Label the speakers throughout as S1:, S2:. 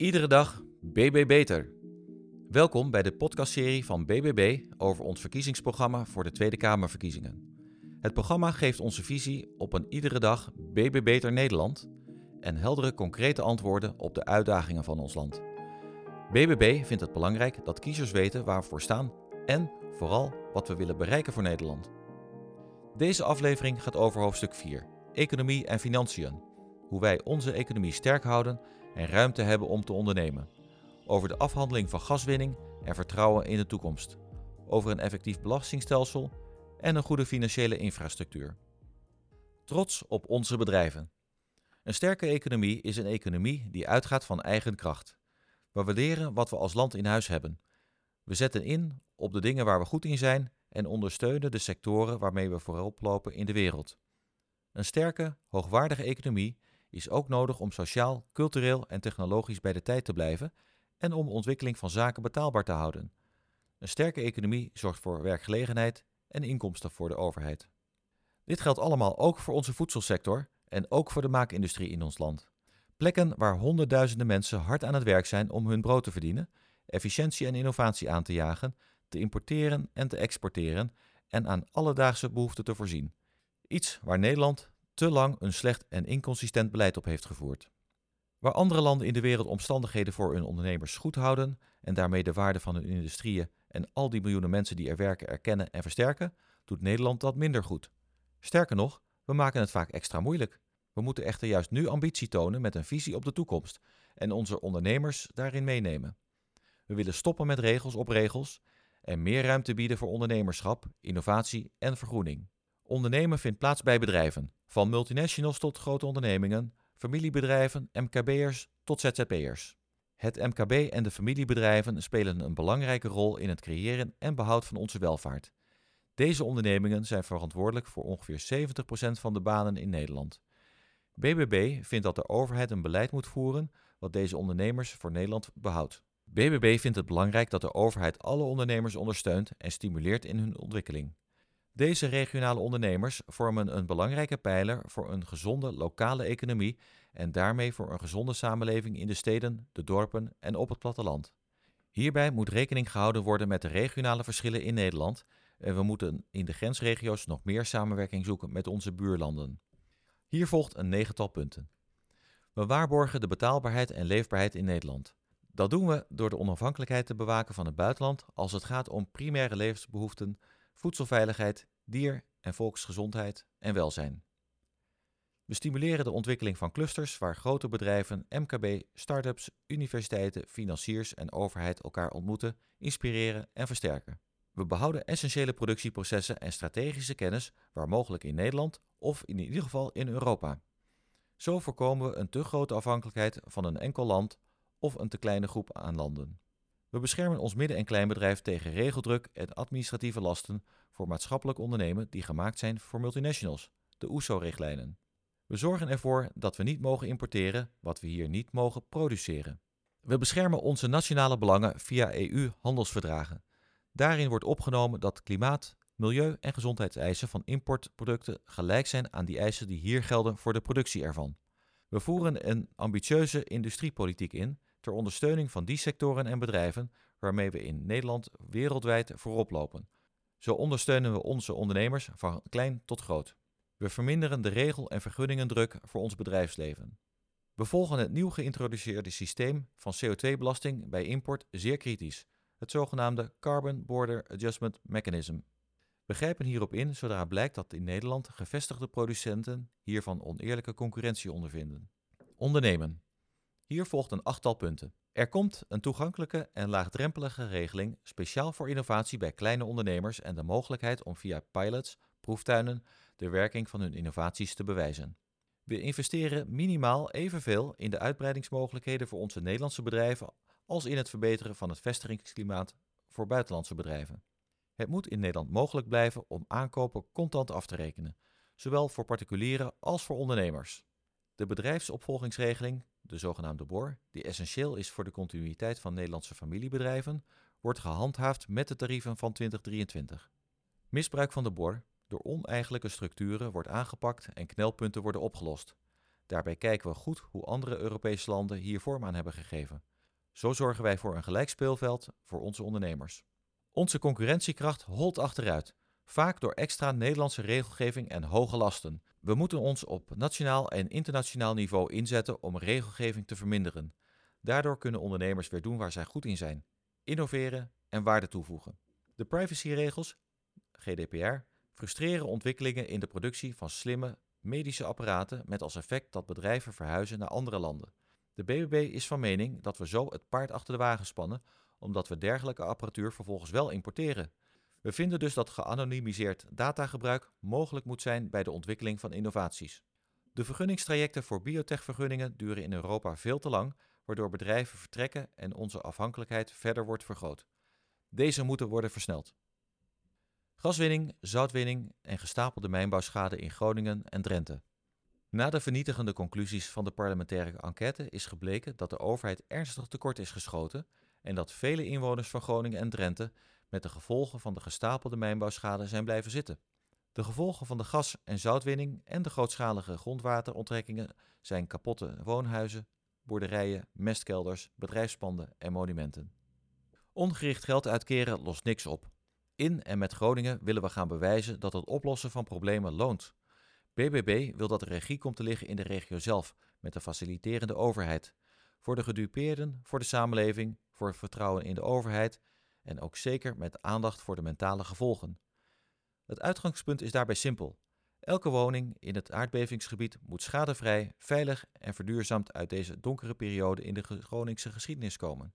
S1: Iedere dag BB Beter. Welkom bij de podcastserie van BBB over ons verkiezingsprogramma voor de Tweede Kamerverkiezingen. Het programma geeft onze visie op een iedere dag BB Beter Nederland en heldere concrete antwoorden op de uitdagingen van ons land. BBB vindt het belangrijk dat kiezers weten waar we voor staan en vooral wat we willen bereiken voor Nederland. Deze aflevering gaat over hoofdstuk 4, Economie en Financiën. Hoe wij onze economie sterk houden en ruimte hebben om te ondernemen. Over de afhandeling van gaswinning en vertrouwen in de toekomst. Over een effectief belastingstelsel en een goede financiële infrastructuur. Trots op onze bedrijven. Een sterke economie is een economie die uitgaat van eigen kracht. We waarderen wat we als land in huis hebben. We zetten in op de dingen waar we goed in zijn en ondersteunen de sectoren waarmee we voorop lopen in de wereld. Een sterke, hoogwaardige economie is ook nodig om sociaal, cultureel en technologisch bij de tijd te blijven en om ontwikkeling van zaken betaalbaar te houden. Een sterke economie zorgt voor werkgelegenheid en inkomsten voor de overheid. Dit geldt allemaal ook voor onze voedselsector en ook voor de maakindustrie in ons land. Plekken waar honderdduizenden mensen hard aan het werk zijn om hun brood te verdienen, efficiëntie en innovatie aan te jagen, te importeren en te exporteren en aan alledaagse behoeften te voorzien. Iets waar Nederland te lang een slecht en inconsistent beleid op heeft gevoerd. Waar andere landen in de wereld omstandigheden voor hun ondernemers goed houden en daarmee de waarde van hun industrieën en al die miljoenen mensen die er werken erkennen en versterken, doet Nederland dat minder goed. Sterker nog, we maken het vaak extra moeilijk. We moeten echter juist nu ambitie tonen met een visie op de toekomst en onze ondernemers daarin meenemen. We willen stoppen met regels op regels en meer ruimte bieden voor ondernemerschap, innovatie en vergroening. Ondernemen vindt plaats bij bedrijven, van multinationals tot grote ondernemingen, familiebedrijven, MKB'ers tot ZZP'ers. Het MKB en de familiebedrijven spelen een belangrijke rol in het creëren en behoud van onze welvaart. Deze ondernemingen zijn verantwoordelijk voor ongeveer 70% van de banen in Nederland. BBB vindt dat de overheid een beleid moet voeren wat deze ondernemers voor Nederland behoudt. BBB vindt het belangrijk dat de overheid alle ondernemers ondersteunt en stimuleert in hun ontwikkeling. Deze regionale ondernemers vormen een belangrijke pijler voor een gezonde lokale economie en daarmee voor een gezonde samenleving in de steden, de dorpen en op het platteland. Hierbij moet rekening gehouden worden met de regionale verschillen in Nederland en we moeten in de grensregio's nog meer samenwerking zoeken met onze buurlanden. Hier volgt een negental punten. We waarborgen de betaalbaarheid en leefbaarheid in Nederland. Dat doen we door de onafhankelijkheid te bewaken van het buitenland als het gaat om primaire levensbehoeften voedselveiligheid, dier- en volksgezondheid en welzijn. We stimuleren de ontwikkeling van clusters waar grote bedrijven, MKB, start-ups, universiteiten, financiers en overheid elkaar ontmoeten, inspireren en versterken. We behouden essentiële productieprocessen en strategische kennis waar mogelijk in Nederland of in ieder geval in Europa. Zo voorkomen we een te grote afhankelijkheid van een enkel land of een te kleine groep aan landen. We beschermen ons midden- en kleinbedrijf tegen regeldruk en administratieve lasten voor maatschappelijk ondernemen die gemaakt zijn voor multinationals, de OESO-richtlijnen. We zorgen ervoor dat we niet mogen importeren wat we hier niet mogen produceren. We beschermen onze nationale belangen via EU-handelsverdragen. Daarin wordt opgenomen dat klimaat, milieu- en gezondheidseisen van importproducten gelijk zijn aan die eisen die hier gelden voor de productie ervan. We voeren een ambitieuze industriepolitiek in ter ondersteuning van die sectoren en bedrijven waarmee we in Nederland wereldwijd voorop lopen. Zo ondersteunen we onze ondernemers van klein tot groot. We verminderen de regel- en vergunningendruk voor ons bedrijfsleven. We volgen het nieuw geïntroduceerde systeem van CO2-belasting bij import zeer kritisch, het zogenaamde Carbon Border Adjustment Mechanism. We grijpen hierop in zodra blijkt dat in Nederland gevestigde producenten hiervan oneerlijke concurrentie ondervinden. Ondernemen. Hier volgt een achttal punten. Er komt een toegankelijke en laagdrempelige regeling speciaal voor innovatie bij kleine ondernemers en de mogelijkheid om via pilots, proeftuinen, de werking van hun innovaties te bewijzen. We investeren minimaal evenveel in de uitbreidingsmogelijkheden voor onze Nederlandse bedrijven als in het verbeteren van het vestigingsklimaat voor buitenlandse bedrijven. Het moet in Nederland mogelijk blijven om aankopen contant af te rekenen, zowel voor particulieren als voor ondernemers. De bedrijfsopvolgingsregeling de zogenaamde BOR, die essentieel is voor de continuïteit van Nederlandse familiebedrijven, wordt gehandhaafd met de tarieven van 2023. Misbruik van de BOR door oneigenlijke structuren wordt aangepakt en knelpunten worden opgelost. Daarbij kijken we goed hoe andere Europese landen hier vorm aan hebben gegeven. Zo zorgen wij voor een gelijk speelveld voor onze ondernemers. Onze concurrentiekracht holt achteruit, vaak door extra Nederlandse regelgeving en hoge lasten. We moeten ons op nationaal en internationaal niveau inzetten om regelgeving te verminderen. Daardoor kunnen ondernemers weer doen waar zij goed in zijn: innoveren en waarde toevoegen. De privacyregels, GDPR, frustreren ontwikkelingen in de productie van slimme medische apparaten met als effect dat bedrijven verhuizen naar andere landen. De BBB is van mening dat we zo het paard achter de wagen spannen, omdat we dergelijke apparatuur vervolgens wel importeren. We vinden dus dat geanonimiseerd datagebruik mogelijk moet zijn bij de ontwikkeling van innovaties. De vergunningstrajecten voor biotechvergunningen duren in Europa veel te lang, waardoor bedrijven vertrekken en onze afhankelijkheid verder wordt vergroot. Deze moeten worden versneld. Gaswinning, zoutwinning en gestapelde mijnbouwschade in Groningen en Drenthe. Na de vernietigende conclusies van de parlementaire enquête is gebleken dat de overheid ernstig tekort is geschoten en dat vele inwoners van Groningen en Drenthe met de gevolgen van de gestapelde mijnbouwschade zijn blijven zitten. De gevolgen van de gas- en zoutwinning en de grootschalige grondwateronttrekkingen zijn kapotte woonhuizen, boerderijen, mestkelders, bedrijfspanden en monumenten. Ongericht geld uitkeren lost niks op. In en met Groningen willen we gaan bewijzen dat het oplossen van problemen loont. BBB wil dat de regie komt te liggen in de regio zelf, met de faciliterende overheid. Voor de gedupeerden, voor de samenleving, voor het vertrouwen in de overheid en ook zeker met aandacht voor de mentale gevolgen. Het uitgangspunt is daarbij simpel. Elke woning in het aardbevingsgebied moet schadevrij, veilig en verduurzaamd uit deze donkere periode in de Groningse geschiedenis komen.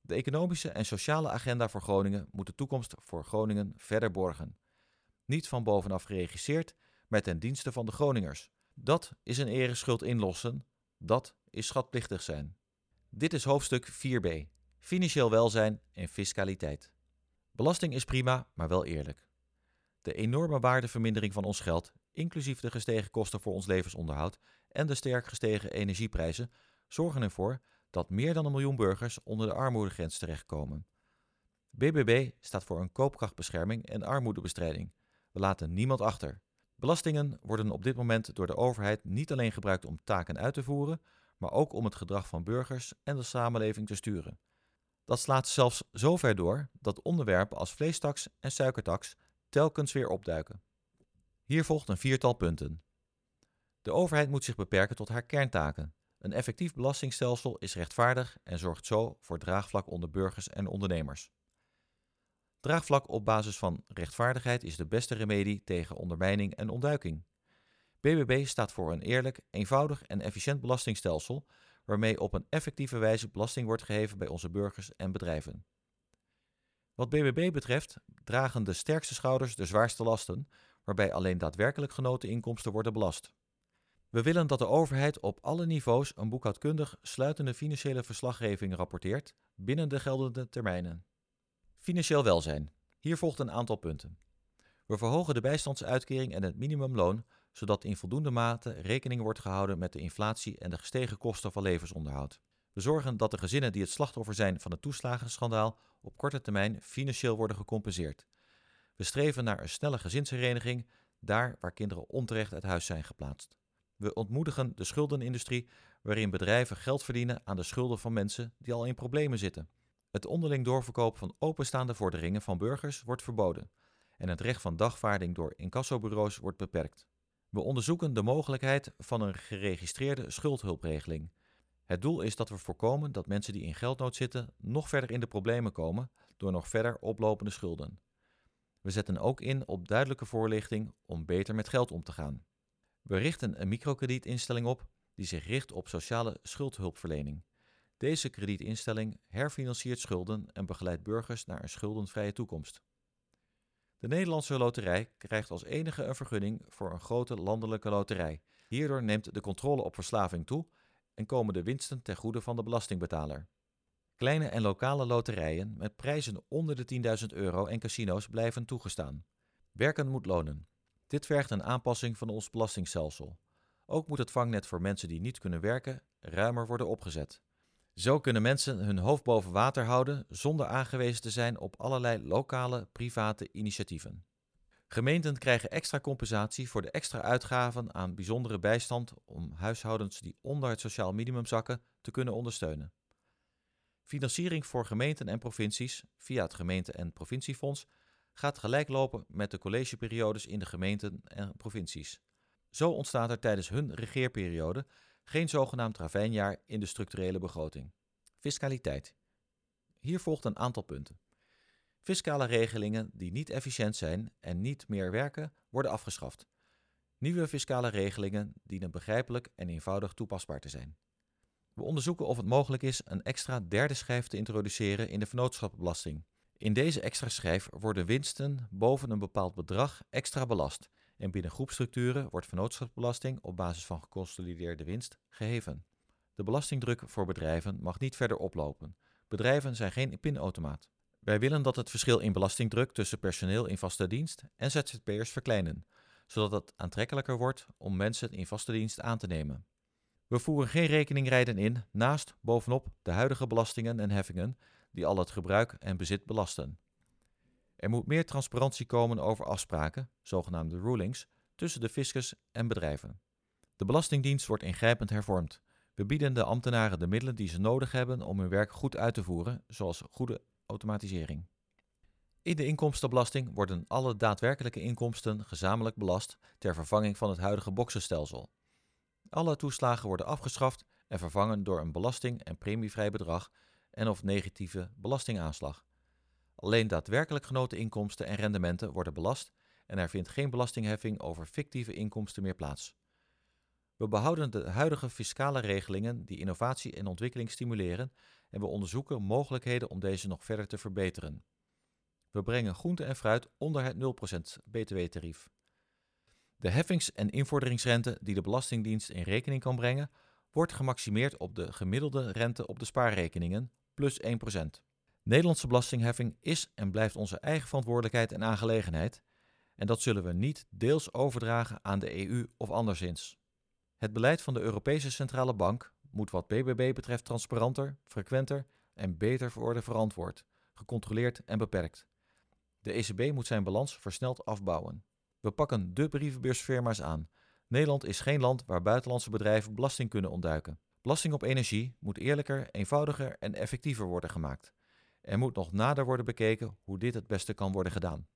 S1: De economische en sociale agenda voor Groningen moet de toekomst voor Groningen verder borgen. Niet van bovenaf geregisseerd, maar ten dienste van de Groningers. Dat is een ereschuld inlossen, dat is schatplichtig zijn. Dit is hoofdstuk 4b, financieel welzijn en fiscaliteit. Belasting is prima, maar wel eerlijk. De enorme waardevermindering van ons geld, inclusief de gestegen kosten voor ons levensonderhoud en de sterk gestegen energieprijzen, zorgen ervoor dat meer dan een miljoen burgers onder de armoedegrens terechtkomen. BBB staat voor een koopkrachtbescherming en armoedebestrijding. We laten niemand achter. Belastingen worden op dit moment door de overheid niet alleen gebruikt om taken uit te voeren, maar ook om het gedrag van burgers en de samenleving te sturen. Dat slaat zelfs zo ver door dat onderwerpen als vleestaks en suikertaks telkens weer opduiken. Hier volgt een viertal punten. De overheid moet zich beperken tot haar kerntaken. Een effectief belastingstelsel is rechtvaardig en zorgt zo voor draagvlak onder burgers en ondernemers. Draagvlak op basis van rechtvaardigheid is de beste remedie tegen ondermijning en ontduiking. BBB staat voor een eerlijk, eenvoudig en efficiënt belastingstelsel waarmee op een effectieve wijze belasting wordt geheven bij onze burgers en bedrijven. Wat BBB betreft dragen de sterkste schouders de zwaarste lasten, waarbij alleen daadwerkelijk genoten inkomsten worden belast. We willen dat de overheid op alle niveaus een boekhoudkundig sluitende financiële verslaggeving rapporteert binnen de geldende termijnen. Financieel welzijn. Hier volgt een aantal punten. We verhogen de bijstandsuitkering en het minimumloon, zodat in voldoende mate rekening wordt gehouden met de inflatie en de gestegen kosten van levensonderhoud. We zorgen dat de gezinnen die het slachtoffer zijn van het toeslagenschandaal op korte termijn financieel worden gecompenseerd. We streven naar een snelle gezinshereniging, daar waar kinderen onterecht uit huis zijn geplaatst. We ontmoedigen de schuldenindustrie, waarin bedrijven geld verdienen aan de schulden van mensen die al in problemen zitten. Het onderling doorverkoop van openstaande vorderingen van burgers wordt verboden en het recht van dagvaarding door incassobureaus wordt beperkt. We onderzoeken de mogelijkheid van een geregistreerde schuldhulpregeling. Het doel is dat we voorkomen dat mensen die in geldnood zitten nog verder in de problemen komen door nog verder oplopende schulden. We zetten ook in op duidelijke voorlichting om beter met geld om te gaan. We richten een microkredietinstelling op die zich richt op sociale schuldhulpverlening. Deze kredietinstelling herfinanciert schulden en begeleidt burgers naar een schuldenvrije toekomst. De Nederlandse Loterij krijgt als enige een vergunning voor een grote landelijke loterij. Hierdoor neemt de controle op verslaving toe en komen de winsten ten goede van de belastingbetaler. Kleine en lokale loterijen met prijzen onder de 10.000 euro en casino's blijven toegestaan. Werken moet lonen. Dit vergt een aanpassing van ons belastingstelsel. Ook moet het vangnet voor mensen die niet kunnen werken ruimer worden opgezet. Zo kunnen mensen hun hoofd boven water houden zonder aangewezen te zijn op allerlei lokale, private initiatieven. Gemeenten krijgen extra compensatie voor de extra uitgaven aan bijzondere bijstand om huishoudens die onder het sociaal minimum zakken te kunnen ondersteunen. Financiering voor gemeenten en provincies via het gemeente- en provinciefonds gaat gelijk lopen met de collegeperiodes in de gemeenten en provincies. Zo ontstaat er tijdens hun regeerperiode geen zogenaamd ravijnjaar in de structurele begroting. Fiscaliteit. Hier volgt een aantal punten. Fiscale regelingen die niet efficiënt zijn en niet meer werken, worden afgeschaft. Nieuwe fiscale regelingen dienen begrijpelijk en eenvoudig toepasbaar te zijn. We onderzoeken of het mogelijk is een extra derde schijf te introduceren in de vennootschappenbelasting. In deze extra schijf worden winsten boven een bepaald bedrag extra belast en binnen groepstructuren wordt vennootschapsbelasting op basis van geconsolideerde winst geheven. De belastingdruk voor bedrijven mag niet verder oplopen. Bedrijven zijn geen pinautomaat. Wij willen dat het verschil in belastingdruk tussen personeel in vaste dienst en ZZP'ers verkleinen, zodat het aantrekkelijker wordt om mensen in vaste dienst aan te nemen. We voeren geen rekeningrijden in naast bovenop de huidige belastingen en heffingen die al het gebruik en bezit belasten. Er moet meer transparantie komen over afspraken, zogenaamde rulings, tussen de fiscus en bedrijven. De Belastingdienst wordt ingrijpend hervormd. We bieden de ambtenaren de middelen die ze nodig hebben om hun werk goed uit te voeren, zoals goede automatisering. In de inkomstenbelasting worden alle daadwerkelijke inkomsten gezamenlijk belast ter vervanging van het huidige boksenstelsel. Alle toeslagen worden afgeschaft en vervangen door een belasting- en premievrij bedrag en of negatieve belastingaanslag. Alleen daadwerkelijk genoten inkomsten en rendementen worden belast en er vindt geen belastingheffing over fictieve inkomsten meer plaats. We behouden de huidige fiscale regelingen die innovatie en ontwikkeling stimuleren en we onderzoeken mogelijkheden om deze nog verder te verbeteren. We brengen groente en fruit onder het 0% btw-tarief. De heffings- en invorderingsrente die de Belastingdienst in rekening kan brengen, wordt gemaximeerd op de gemiddelde rente op de spaarrekeningen plus 1%. Nederlandse belastingheffing is en blijft onze eigen verantwoordelijkheid en aangelegenheid, en dat zullen we niet deels overdragen aan de EU of anderszins. Het beleid van de Europese Centrale Bank moet wat BBB betreft transparanter, frequenter en beter worden verantwoord, gecontroleerd en beperkt. De ECB moet zijn balans versneld afbouwen. We pakken de brievenbeursfirma's aan. Nederland is geen land waar buitenlandse bedrijven belasting kunnen ontduiken. Belasting op energie moet eerlijker, eenvoudiger en effectiever worden gemaakt. Er moet nog nader worden bekeken hoe dit het beste kan worden gedaan.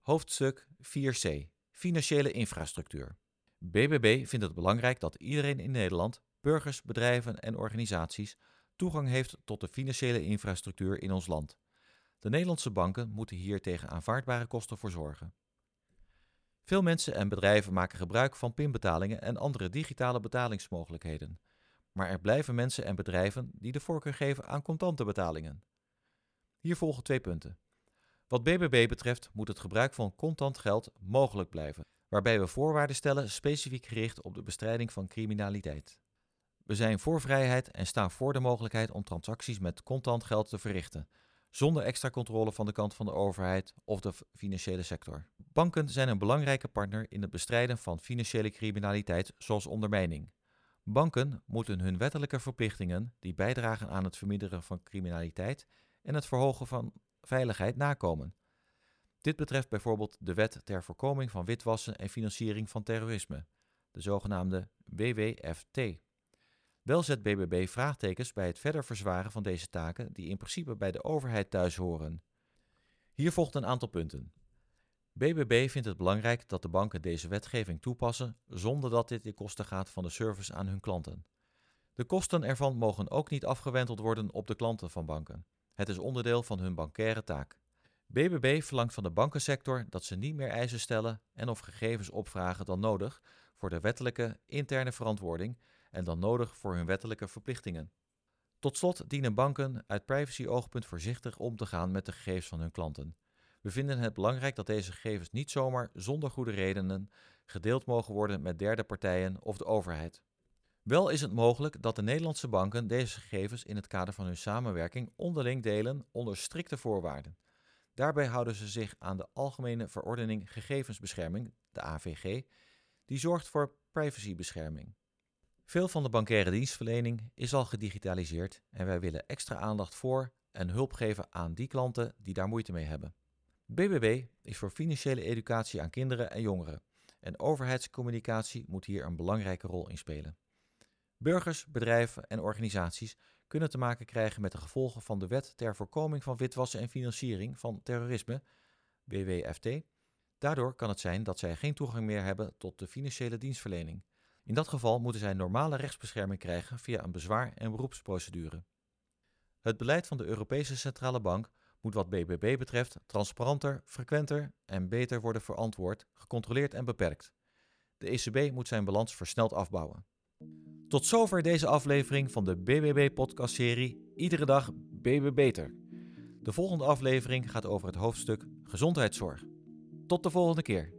S1: Hoofdstuk 4c Financiële infrastructuur. BBB vindt het belangrijk dat iedereen in Nederland, burgers, bedrijven en organisaties, toegang heeft tot de financiële infrastructuur in ons land. De Nederlandse banken moeten hier tegen aanvaardbare kosten voor zorgen. Veel mensen en bedrijven maken gebruik van pinbetalingen en andere digitale betalingsmogelijkheden. Maar er blijven mensen en bedrijven die de voorkeur geven aan contante betalingen. Hier volgen twee punten. Wat BBB betreft moet het gebruik van contant geld mogelijk blijven, waarbij we voorwaarden stellen specifiek gericht op de bestrijding van criminaliteit. We zijn voor vrijheid en staan voor de mogelijkheid om transacties met contant geld te verrichten, zonder extra controle van de kant van de overheid of de financiële sector. Banken zijn een belangrijke partner in het bestrijden van financiële criminaliteit, zoals ondermijning. Banken moeten hun wettelijke verplichtingen, die bijdragen aan het verminderen van criminaliteit en het verhogen van veiligheid, nakomen. Dit betreft bijvoorbeeld de Wet ter voorkoming van witwassen en financiering van terrorisme, de zogenaamde WWFT. Wel zet BBB vraagtekens bij het verder verzwaren van deze taken die in principe bij de overheid thuis horen. Hier volgt een aantal punten. BBB vindt het belangrijk dat de banken deze wetgeving toepassen zonder dat dit ten koste gaat van de service aan hun klanten. De kosten ervan mogen ook niet afgewenteld worden op de klanten van banken. Het is onderdeel van hun bankaire taak. BBB verlangt van de bankensector dat ze niet meer eisen stellen en of gegevens opvragen dan nodig voor de wettelijke interne verantwoording en dan nodig voor hun wettelijke verplichtingen. Tot slot dienen banken uit privacy-oogpunt voorzichtig om te gaan met de gegevens van hun klanten. We vinden het belangrijk dat deze gegevens niet zomaar zonder goede redenen gedeeld mogen worden met derde partijen of de overheid. Wel is het mogelijk dat de Nederlandse banken deze gegevens in het kader van hun samenwerking onderling delen onder strikte voorwaarden. Daarbij houden ze zich aan de Algemene Verordening Gegevensbescherming, de AVG, die zorgt voor privacybescherming. Veel van de bankaire dienstverlening is al gedigitaliseerd en wij willen extra aandacht voor en hulp geven aan die klanten die daar moeite mee hebben. BBB is voor financiële educatie aan kinderen en jongeren en overheidscommunicatie moet hier een belangrijke rol in spelen. Burgers, bedrijven en organisaties kunnen te maken krijgen met de gevolgen van de Wet ter voorkoming van witwassen en financiering van terrorisme, WWFT. Daardoor kan het zijn dat zij geen toegang meer hebben tot de financiële dienstverlening. In dat geval moeten zij normale rechtsbescherming krijgen via een bezwaar- en beroepsprocedure. Het beleid van de Europese Centrale Bank moet wat BBB betreft transparanter, frequenter en beter worden verantwoord, gecontroleerd en beperkt. De ECB moet zijn balans versneld afbouwen. Tot zover deze aflevering van de BBB-podcastserie Iedere dag BB Beter. De volgende aflevering gaat over het hoofdstuk gezondheidszorg. Tot de volgende keer.